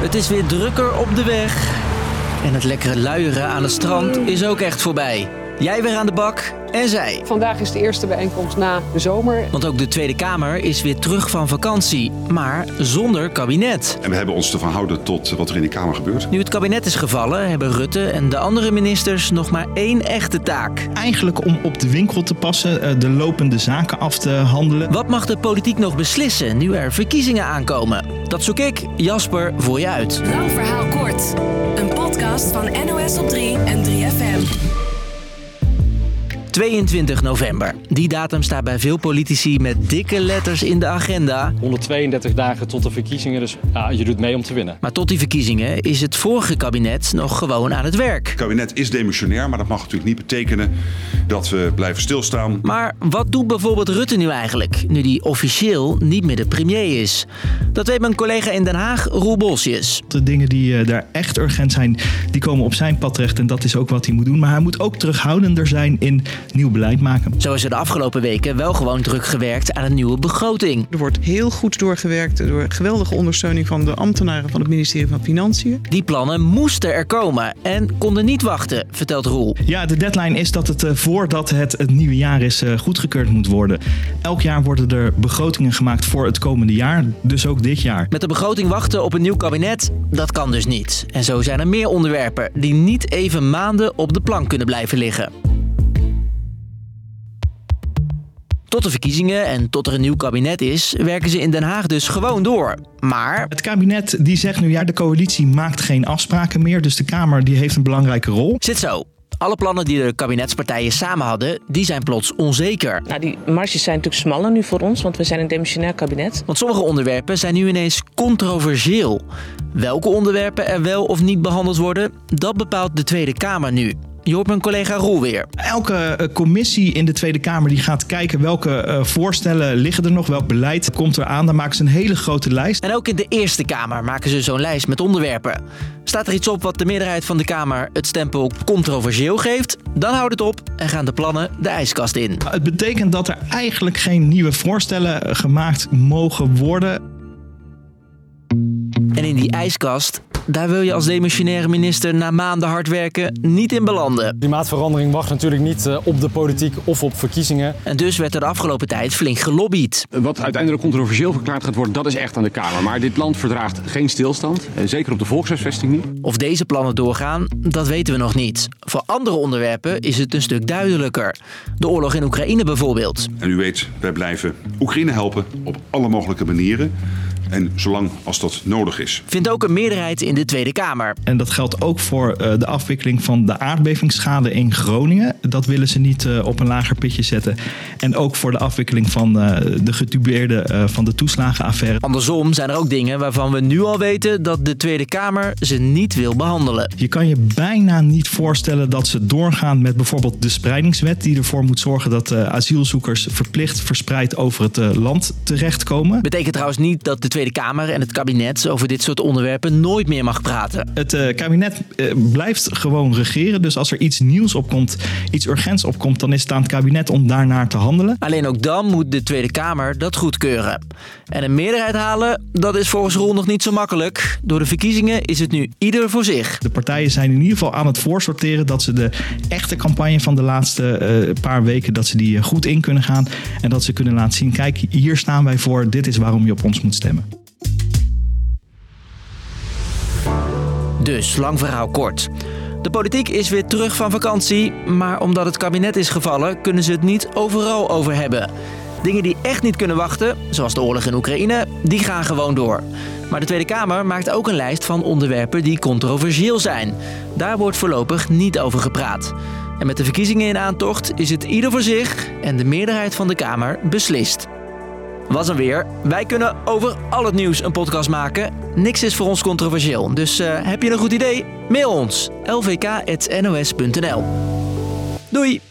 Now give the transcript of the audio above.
Het is weer drukker op de weg. En het lekkere luieren aan het strand is ook echt voorbij. Jij weer aan de bak en zij. Vandaag is de eerste bijeenkomst na de zomer. Want ook de Tweede Kamer is weer terug van vakantie, maar zonder kabinet. En we hebben ons te verhouden tot wat er in de Kamer gebeurt. Nu het kabinet is gevallen, hebben Rutte en de andere ministers nog maar één echte taak. Eigenlijk om op de winkel te passen, eh, de lopende zaken af te handelen. Wat mag de politiek nog beslissen nu er verkiezingen aankomen? Dat zoek ik, Jasper, voor je uit. Lang verhaal kort. Een podcast van NOS op 3 en 3FM. 22 november. Die datum staat bij veel politici met dikke letters in de agenda. 132 dagen tot de verkiezingen, dus ja, je doet mee om te winnen. Maar tot die verkiezingen is het vorige kabinet nog gewoon aan het werk. Het kabinet is demissionair, maar dat mag natuurlijk niet betekenen dat we blijven stilstaan. Maar wat doet bijvoorbeeld Rutte nu eigenlijk, nu die officieel niet meer de premier is? Dat weet mijn collega in Den Haag, Roel Bosjes. De dingen die eh, daar echt urgent zijn, die komen op zijn pad terecht. En dat is ook wat hij moet doen. Maar hij moet ook terughoudender zijn in nieuw beleid maken. Zo is er de afgelopen weken wel gewoon druk gewerkt aan een nieuwe begroting. Er wordt heel goed doorgewerkt door geweldige ondersteuning van de ambtenaren van het ministerie van Financiën. Die plannen moesten er komen en konden niet wachten, vertelt Roel. Ja, de deadline is dat het eh, voordat het, het nieuwe jaar is eh, goedgekeurd moet worden. Elk jaar worden er begrotingen gemaakt voor het komende jaar, dus ook dit jaar. Met de begroting wachten op een nieuw kabinet, dat kan dus niet. En zo zijn er meer onderwerpen die niet even maanden op de plank kunnen blijven liggen. Tot de verkiezingen en tot er een nieuw kabinet is, werken ze in Den Haag dus gewoon door. Maar Het kabinet die zegt nu, ja, de coalitie maakt geen afspraken meer. Dus de Kamer die heeft een belangrijke rol. zit zo. Alle plannen die de kabinetspartijen samen hadden, die zijn plots onzeker. Nou, die marges zijn natuurlijk smaller nu voor ons, want we zijn een demissionair kabinet. Want sommige onderwerpen zijn nu ineens controversieel. Welke onderwerpen er wel of niet behandeld worden, dat bepaalt de Tweede Kamer nu. Je hoort mijn collega Roel weer. Elke eh, commissie in de Tweede Kamer die gaat kijken welke eh, voorstellen liggen er nog, welk beleid komt er aan. Dan maken ze een hele grote lijst. En ook in de Eerste Kamer maken ze zo'n lijst met onderwerpen. Staat er iets op wat de meerderheid van de Kamer het stempel controversieel geeft, dan houdt het op en gaan de plannen de ijskast in. Het betekent dat er eigenlijk geen nieuwe voorstellen eh, gemaakt mogen worden. En in die ijskast, daar wil je als demissionaire minister na maanden hard werken niet in belanden. Klimaatverandering wacht natuurlijk niet eh, op de politiek of op verkiezingen. En dus werd er de afgelopen tijd flink gelobbyd. Wat uiteindelijk controversieel verklaard gaat worden, dat is echt aan de Kamer. Maar dit land verdraagt geen stilstand. eh, Zeker op de volkshuisvesting niet. Of deze plannen doorgaan, dat weten we nog niet. Voor andere onderwerpen is het een stuk duidelijker. De oorlog in Oekraïne bijvoorbeeld. En u weet, wij blijven Oekraïne helpen op alle mogelijke manieren. En zolang als dat nodig is. Vindt ook een meerderheid in de Tweede Kamer. En dat geldt ook voor eh, de afwikkeling van de aardbevingsschade in Groningen. Dat willen ze niet eh, op een lager pitje zetten. En ook voor de afwikkeling van eh, de getubeerde eh, van de toeslagenaffaire. Andersom zijn er ook dingen waarvan we nu al weten dat de Tweede Kamer ze niet wil behandelen. Je kan je bijna niet voorstellen dat ze doorgaan met bijvoorbeeld de spreidingswet, die ervoor moet zorgen dat eh, asielzoekers verplicht verspreid over het land terechtkomen. Betekent trouwens niet dat de Tweede Kamer en het kabinet over dit soort onderwerpen nooit meer mag praten. Het eh, kabinet eh, blijft gewoon regeren. Dus als er iets nieuws opkomt, iets urgents opkomt, dan is het aan het kabinet om daarnaar te handelen. Alleen ook dan moet de Tweede Kamer dat goedkeuren. En een meerderheid halen, dat is volgens Roel nog niet zo makkelijk. Door de verkiezingen is het nu ieder voor zich. De partijen zijn in ieder geval aan het voorsorteren dat ze de echte campagne van de laatste eh, paar weken dat ze die goed in kunnen gaan en dat ze kunnen laten zien: kijk, hier staan wij voor. Dit is waarom je op ons moet stemmen. Dus, lang verhaal kort. De politiek is weer terug van vakantie, maar omdat het kabinet is gevallen, kunnen ze het niet overal over hebben. Dingen die echt niet kunnen wachten, zoals de oorlog in Oekraïne, die gaan gewoon door. Maar de Tweede Kamer maakt ook een lijst van onderwerpen die controversieel zijn. Daar wordt voorlopig niet over gepraat. En met de verkiezingen in aantocht is het ieder voor zich en de meerderheid van de Kamer beslist. Was hem weer. Wij kunnen over al het nieuws een podcast maken. Niks is voor ons controversieel. Dus eh, heb je een goed idee? Mail ons lvk.nos.nl Doei!